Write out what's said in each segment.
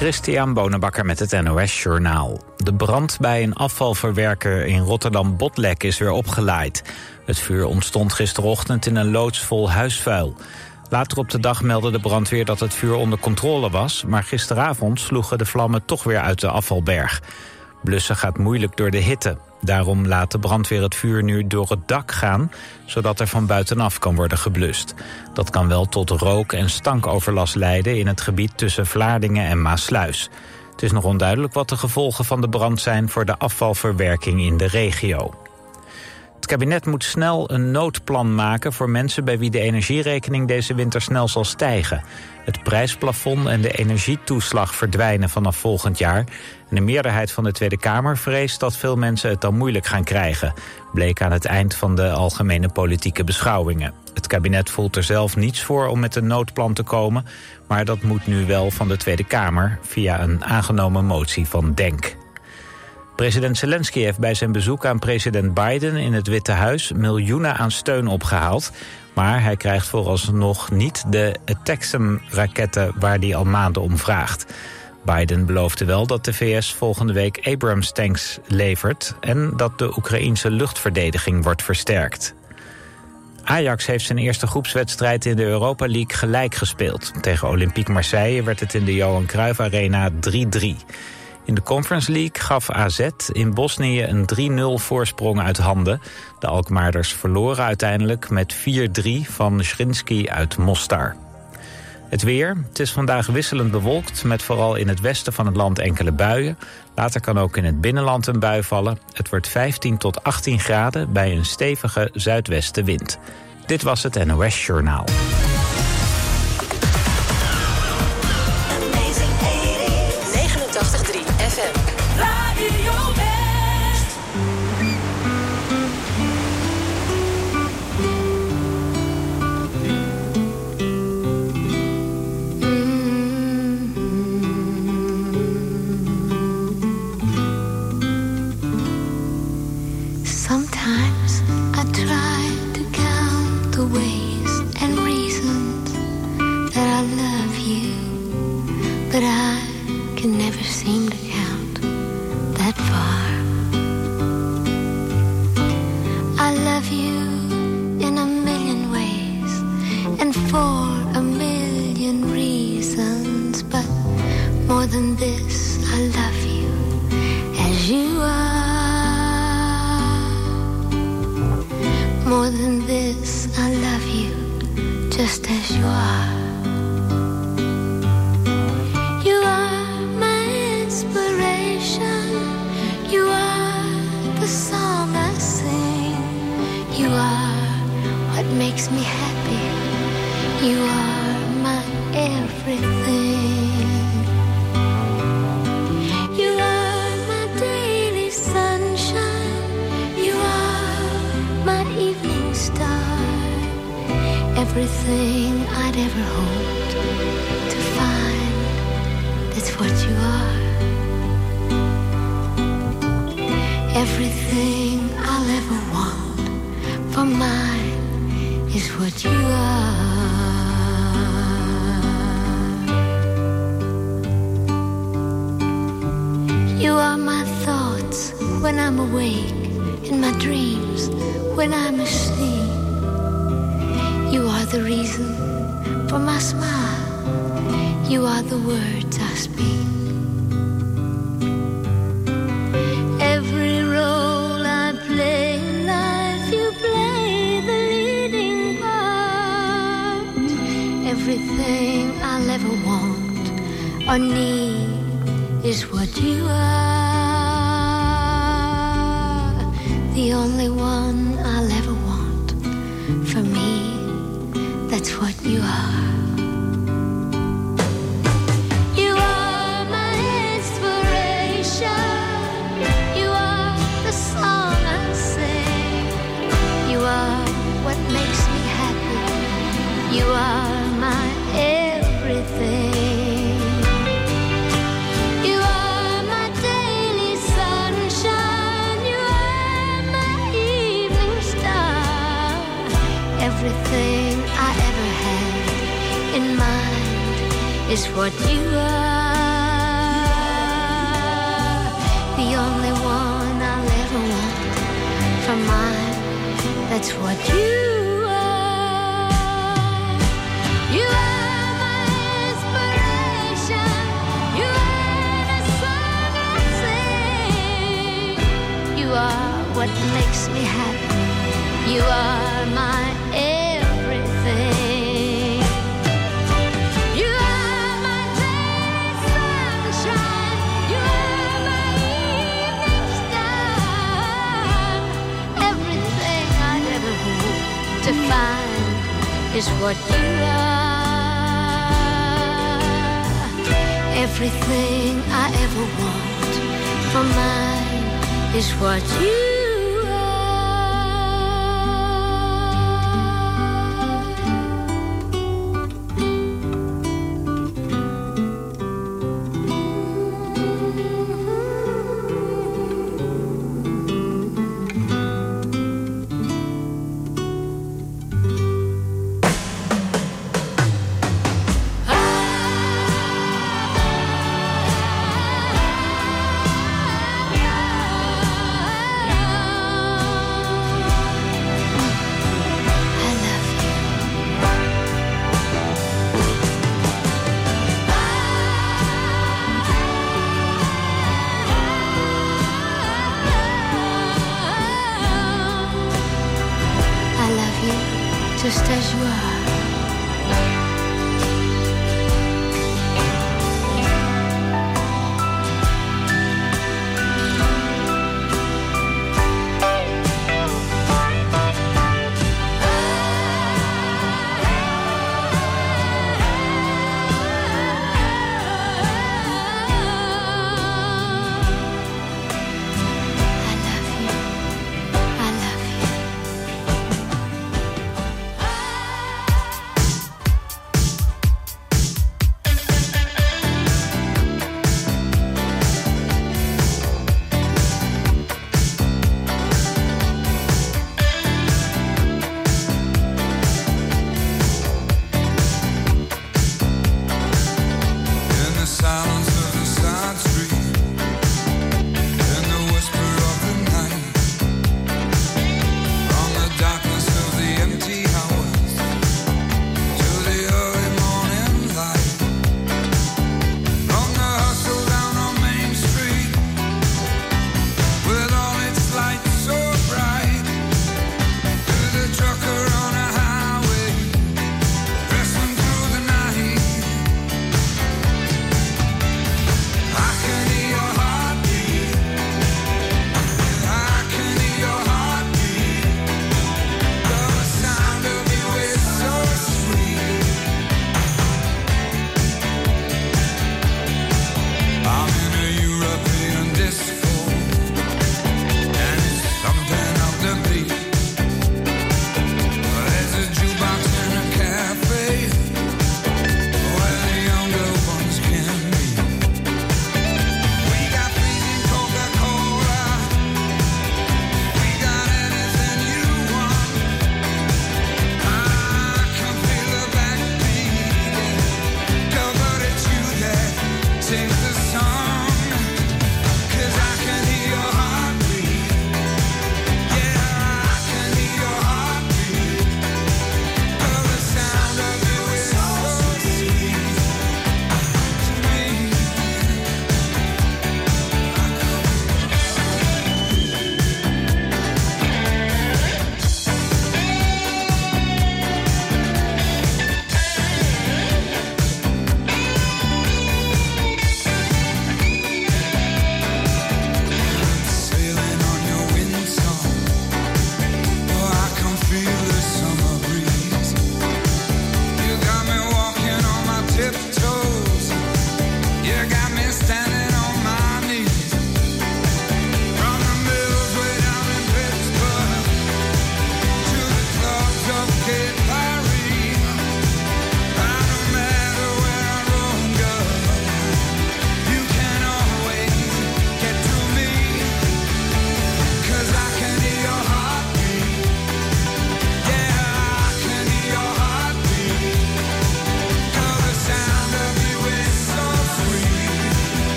Christian Bonenbakker met het NOS Journaal. De brand bij een afvalverwerker in Rotterdam-Botlek is weer opgeleid. Het vuur ontstond gisterochtend in een loods vol huisvuil. Later op de dag meldde de brandweer dat het vuur onder controle was... maar gisteravond sloegen de vlammen toch weer uit de afvalberg. Blussen gaat moeilijk door de hitte. Daarom laat de brandweer het vuur nu door het dak gaan... zodat er van buitenaf kan worden geblust. Dat kan wel tot rook- en stankoverlast leiden... in het gebied tussen Vlaardingen en Maasluis. Het is nog onduidelijk wat de gevolgen van de brand zijn... voor de afvalverwerking in de regio. Het kabinet moet snel een noodplan maken voor mensen bij wie de energierekening deze winter snel zal stijgen. Het prijsplafond en de energietoeslag verdwijnen vanaf volgend jaar. De meerderheid van de Tweede Kamer vreest dat veel mensen het dan moeilijk gaan krijgen. Bleek aan het eind van de algemene politieke beschouwingen. Het kabinet voelt er zelf niets voor om met een noodplan te komen. Maar dat moet nu wel van de Tweede Kamer via een aangenomen motie van DENK. President Zelensky heeft bij zijn bezoek aan president Biden in het Witte Huis miljoenen aan steun opgehaald. Maar hij krijgt vooralsnog niet de Texam-raketten waar hij al maanden om vraagt. Biden beloofde wel dat de VS volgende week Abrams-tanks levert... en dat de Oekraïense luchtverdediging wordt versterkt. Ajax heeft zijn eerste groepswedstrijd in de Europa League gelijk gespeeld. Tegen Olympique Marseille werd het in de Johan Cruijff Arena 3-3. In de Conference League gaf AZ in Bosnië een 3-0 voorsprong uit handen. De Alkmaarders verloren uiteindelijk met 4-3 van Schrinsky uit Mostar. Het weer. Het is vandaag wisselend bewolkt... met vooral in het westen van het land enkele buien. Later kan ook in het binnenland een bui vallen. Het wordt 15 tot 18 graden bij een stevige zuidwestenwind. Dit was het NOS Journaal. You are my thoughts when I'm awake, in my dreams when I'm asleep. You are the reason for my smile. You are the words I speak. Every role I play in life, you play the leading part. Everything I'll ever want or need is what you are. The only one I'll ever want. For me, that's what you are. is what you are. The only one I'll ever want for mine. That's what you are. You are. You are what makes me happy. You are my to find is what you are. Everything I ever want for mine is what you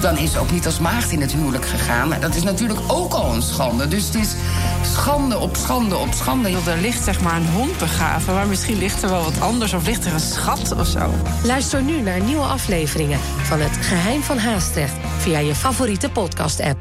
dan is ze ook niet als maagd in het huwelijk gegaan. Dat is natuurlijk ook al een schande. Dus het is schande op schande op schande. Er ligt zeg maar een hond begraven, maar misschien ligt er wel wat anders... of ligt er een schat of zo. Luister nu naar nieuwe afleveringen van Het Geheim van Haastrecht... via je favoriete podcast-app.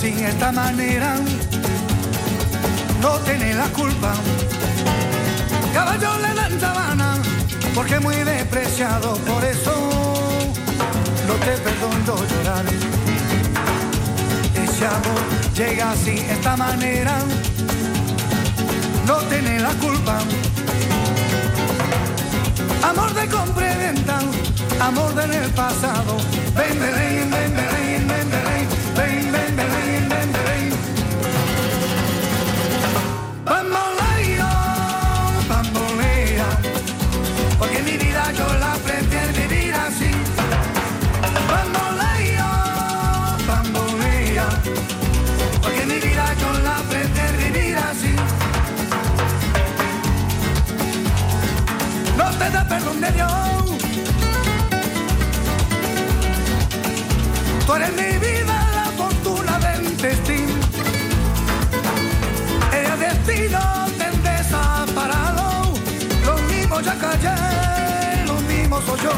sin esta manera no tiene la culpa. Caballo le dan sabana porque muy despreciado, por eso no te perdono llorar. Ese amor llega sin esta manera, no tiene la culpa. Amor de compra y venta, amor del pasado, ven, ven, ven, ven, ven. Eres mi vida, la fortuna del destino. El destino te desaparado. Lo mismo ya callé, lo mismo soy yo.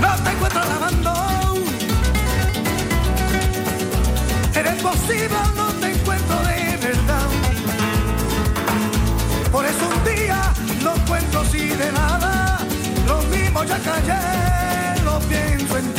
No te encuentro lavando. Eres posible, no te encuentro de verdad. Por eso un día no cuento así de nada. Lo mismo ya callé, your games when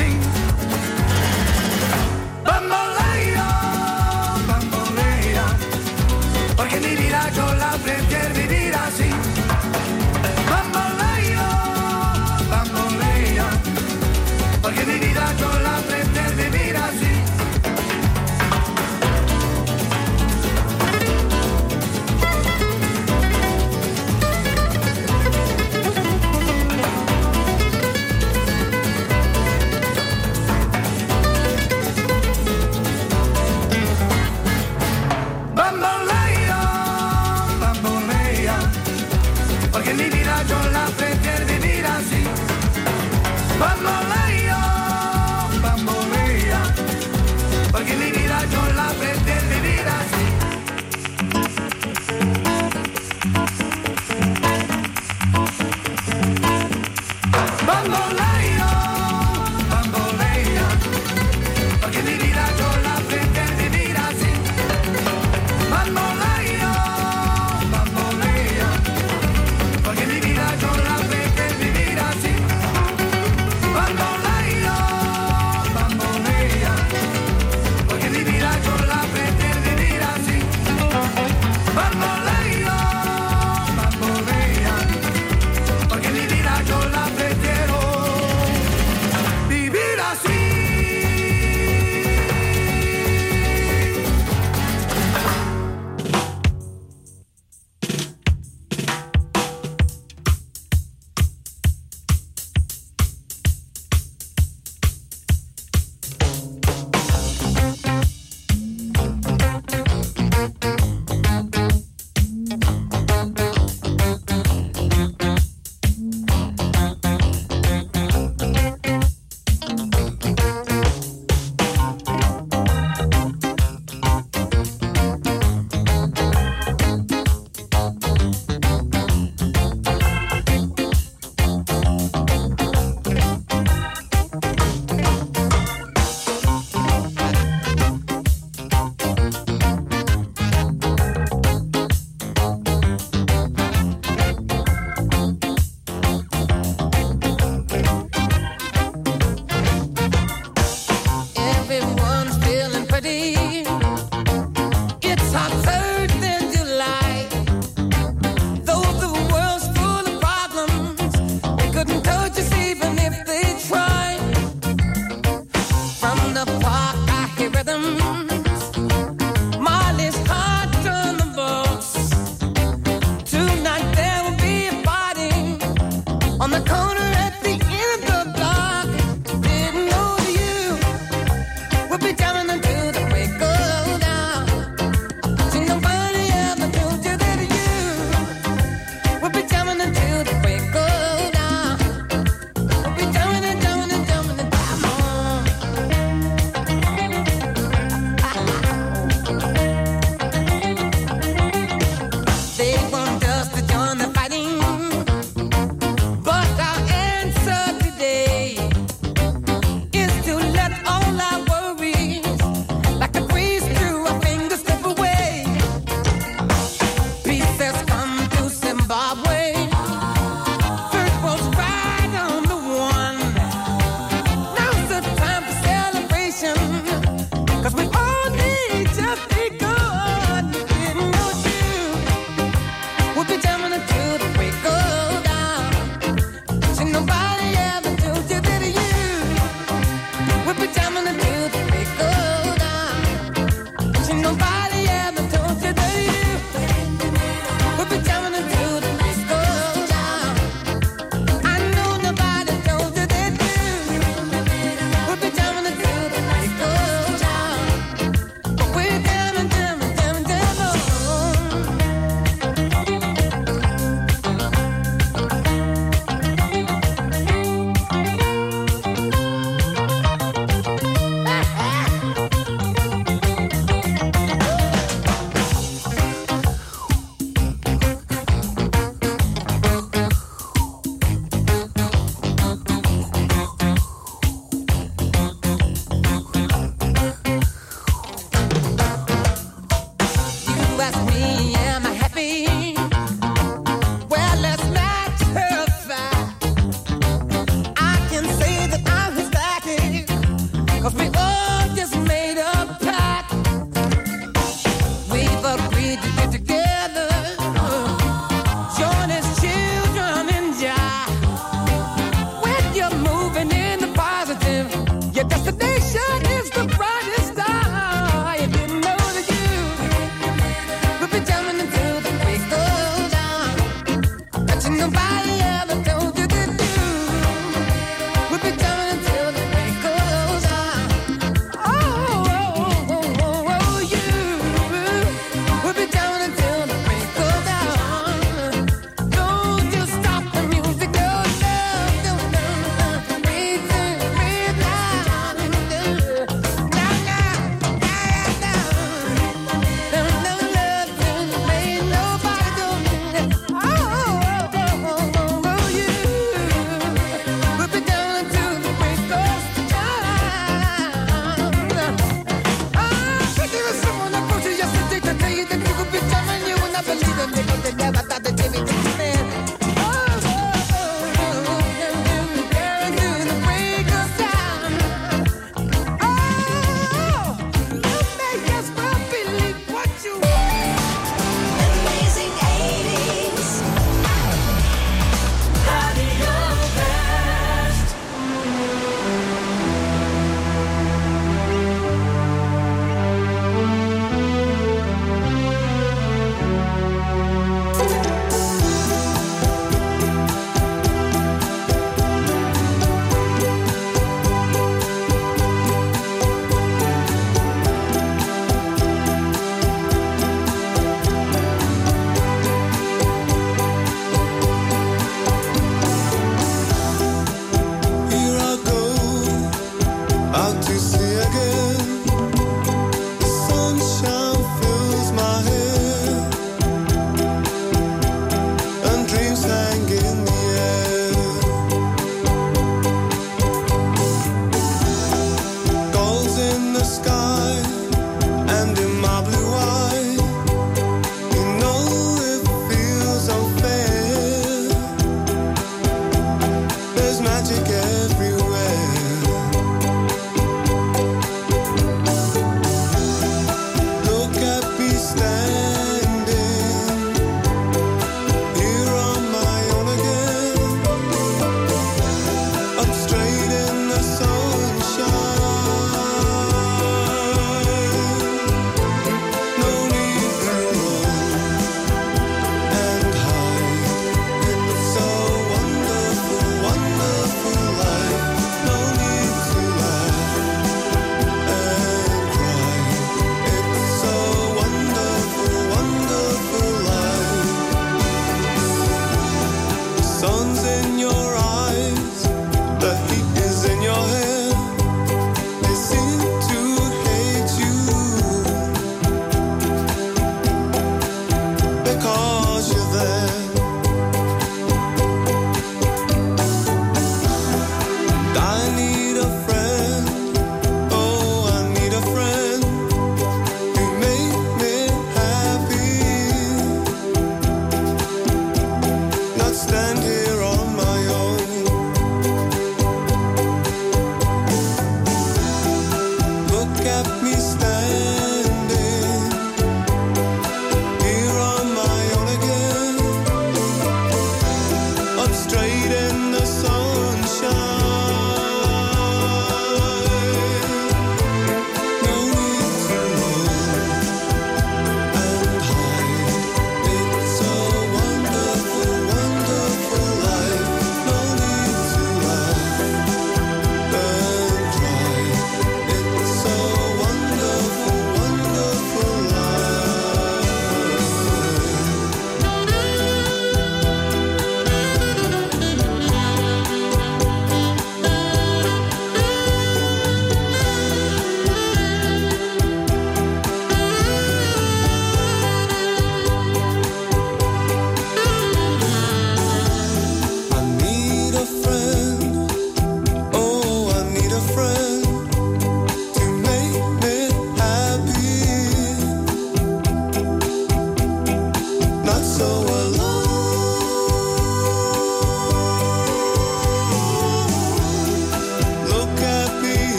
need to get to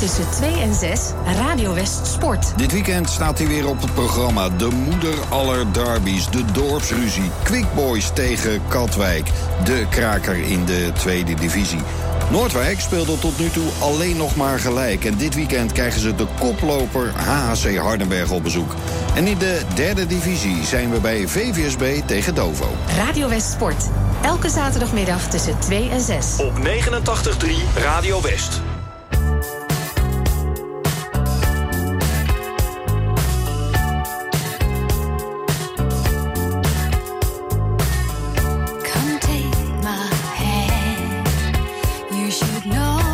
tussen 2 en 6 Radio West Sport. Dit weekend staat hij weer op het programma. De moeder aller derbies, de dorpsruzie. Quick Boys tegen Katwijk. De kraker in de tweede divisie. Noordwijk speelde tot nu toe alleen nog maar gelijk. En dit weekend krijgen ze de koploper HHC Hardenberg op bezoek. En in de derde divisie zijn we bij VVSB tegen Dovo. Radio West Sport. Elke zaterdagmiddag tussen 2 en 6. Op 89.3 Radio West. No.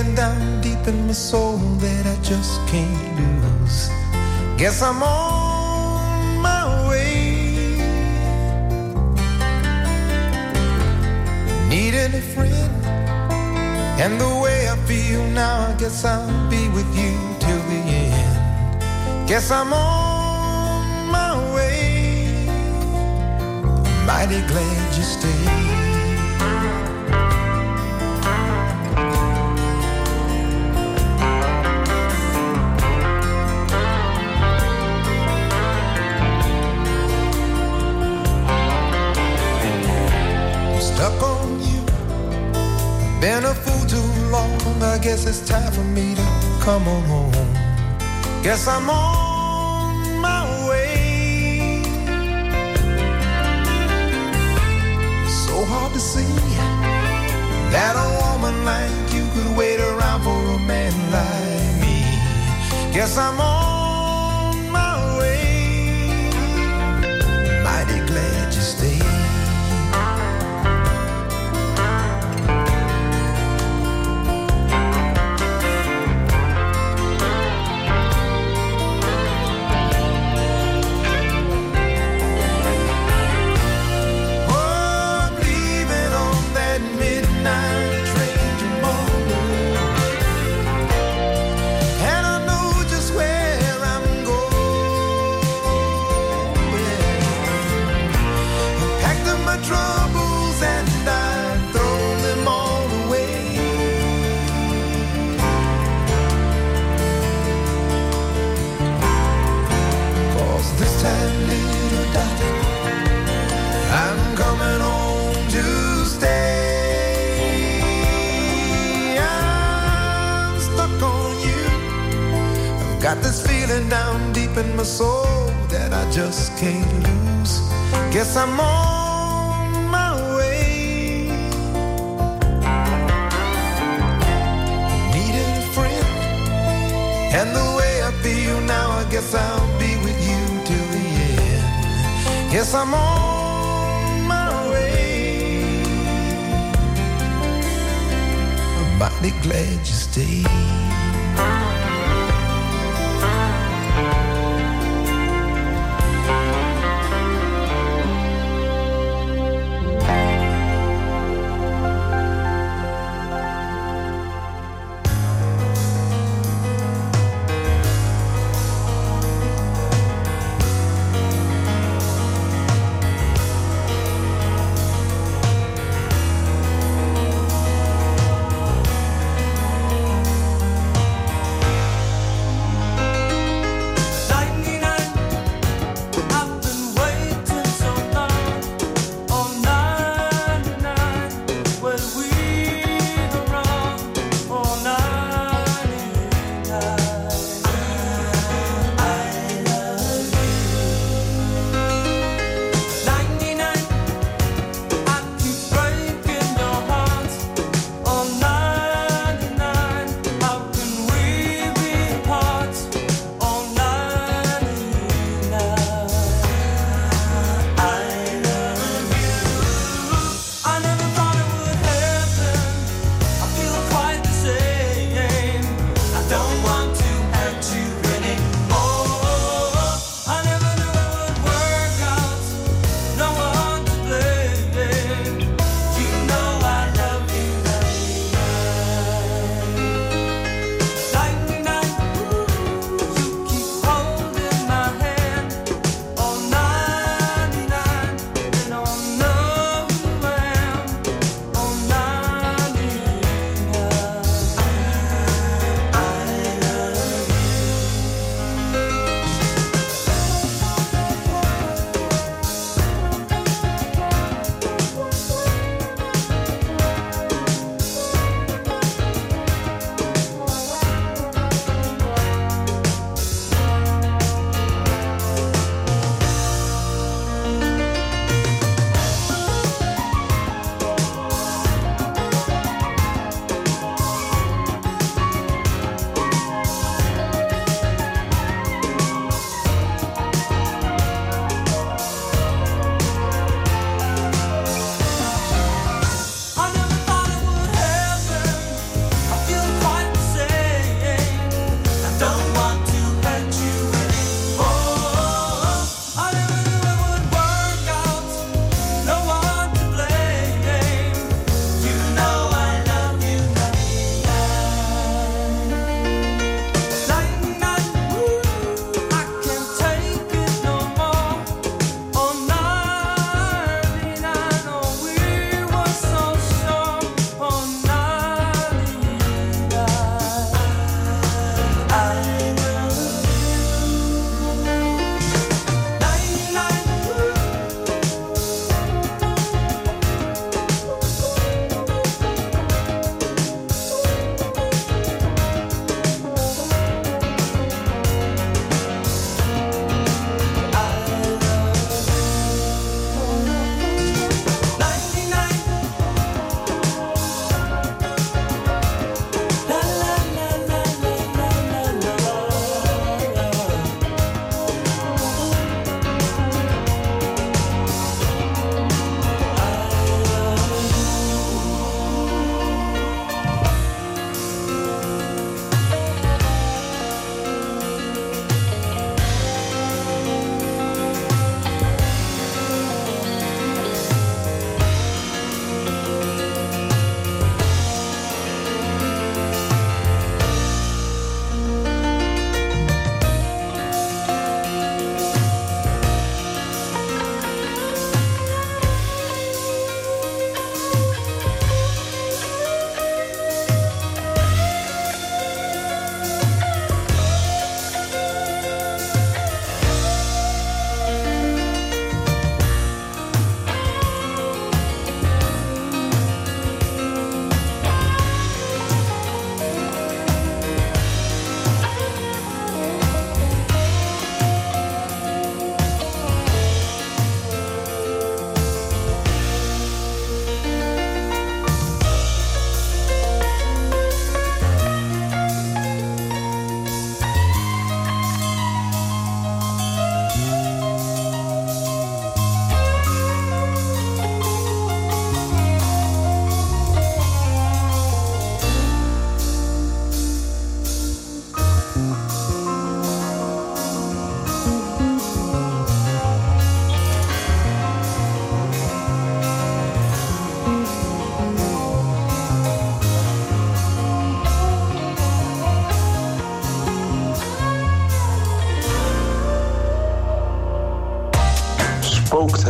Feeling down deep in my soul that I just can't lose. Guess I'm on my way. Needing a friend, and the way I feel now, I guess I'll be with you till the end. Guess I'm on my way. Mighty glad you stayed. Guess it's time for me to come on home. Guess I'm on my way. So hard to see that a woman like you could wait around for a man like me. Guess I'm on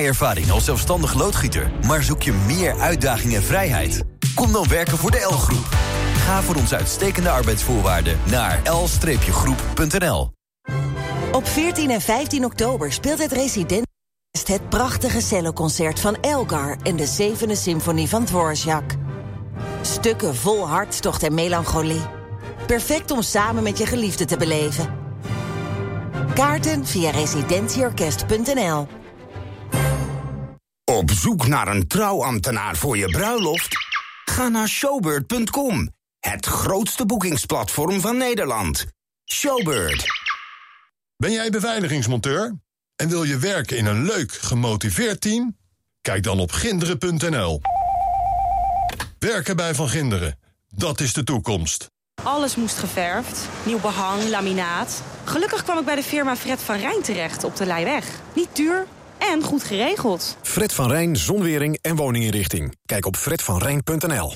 Jij ervaring als zelfstandig loodgieter, maar zoek je meer uitdaging en vrijheid? Kom dan werken voor de L-groep. Ga voor onze uitstekende arbeidsvoorwaarden naar l-groep.nl. Op 14 en 15 oktober speelt het Resident het prachtige celloconcert van Elgar en de zevende symfonie van Dvorak. Stukken vol hartstocht en melancholie. Perfect om samen met je geliefde te beleven. Kaarten via residentieorkest.nl Op zoek naar een trouwambtenaar voor je bruiloft? Ga naar showbird.com, het grootste boekingsplatform van Nederland. Showbird. Ben jij beveiligingsmonteur en wil je werken in een leuk, gemotiveerd team? Kijk dan op ginderen.nl. Werken bij Van Ginderen, dat is de toekomst. Alles moest geverfd. Nieuw behang, laminaat. Gelukkig kwam ik bij de firma Fred van Rijn terecht op de Leiweg. Niet duur en goed geregeld. Fred van Rijn, zonwering en woninginrichting. Kijk op fredvanrijn.nl.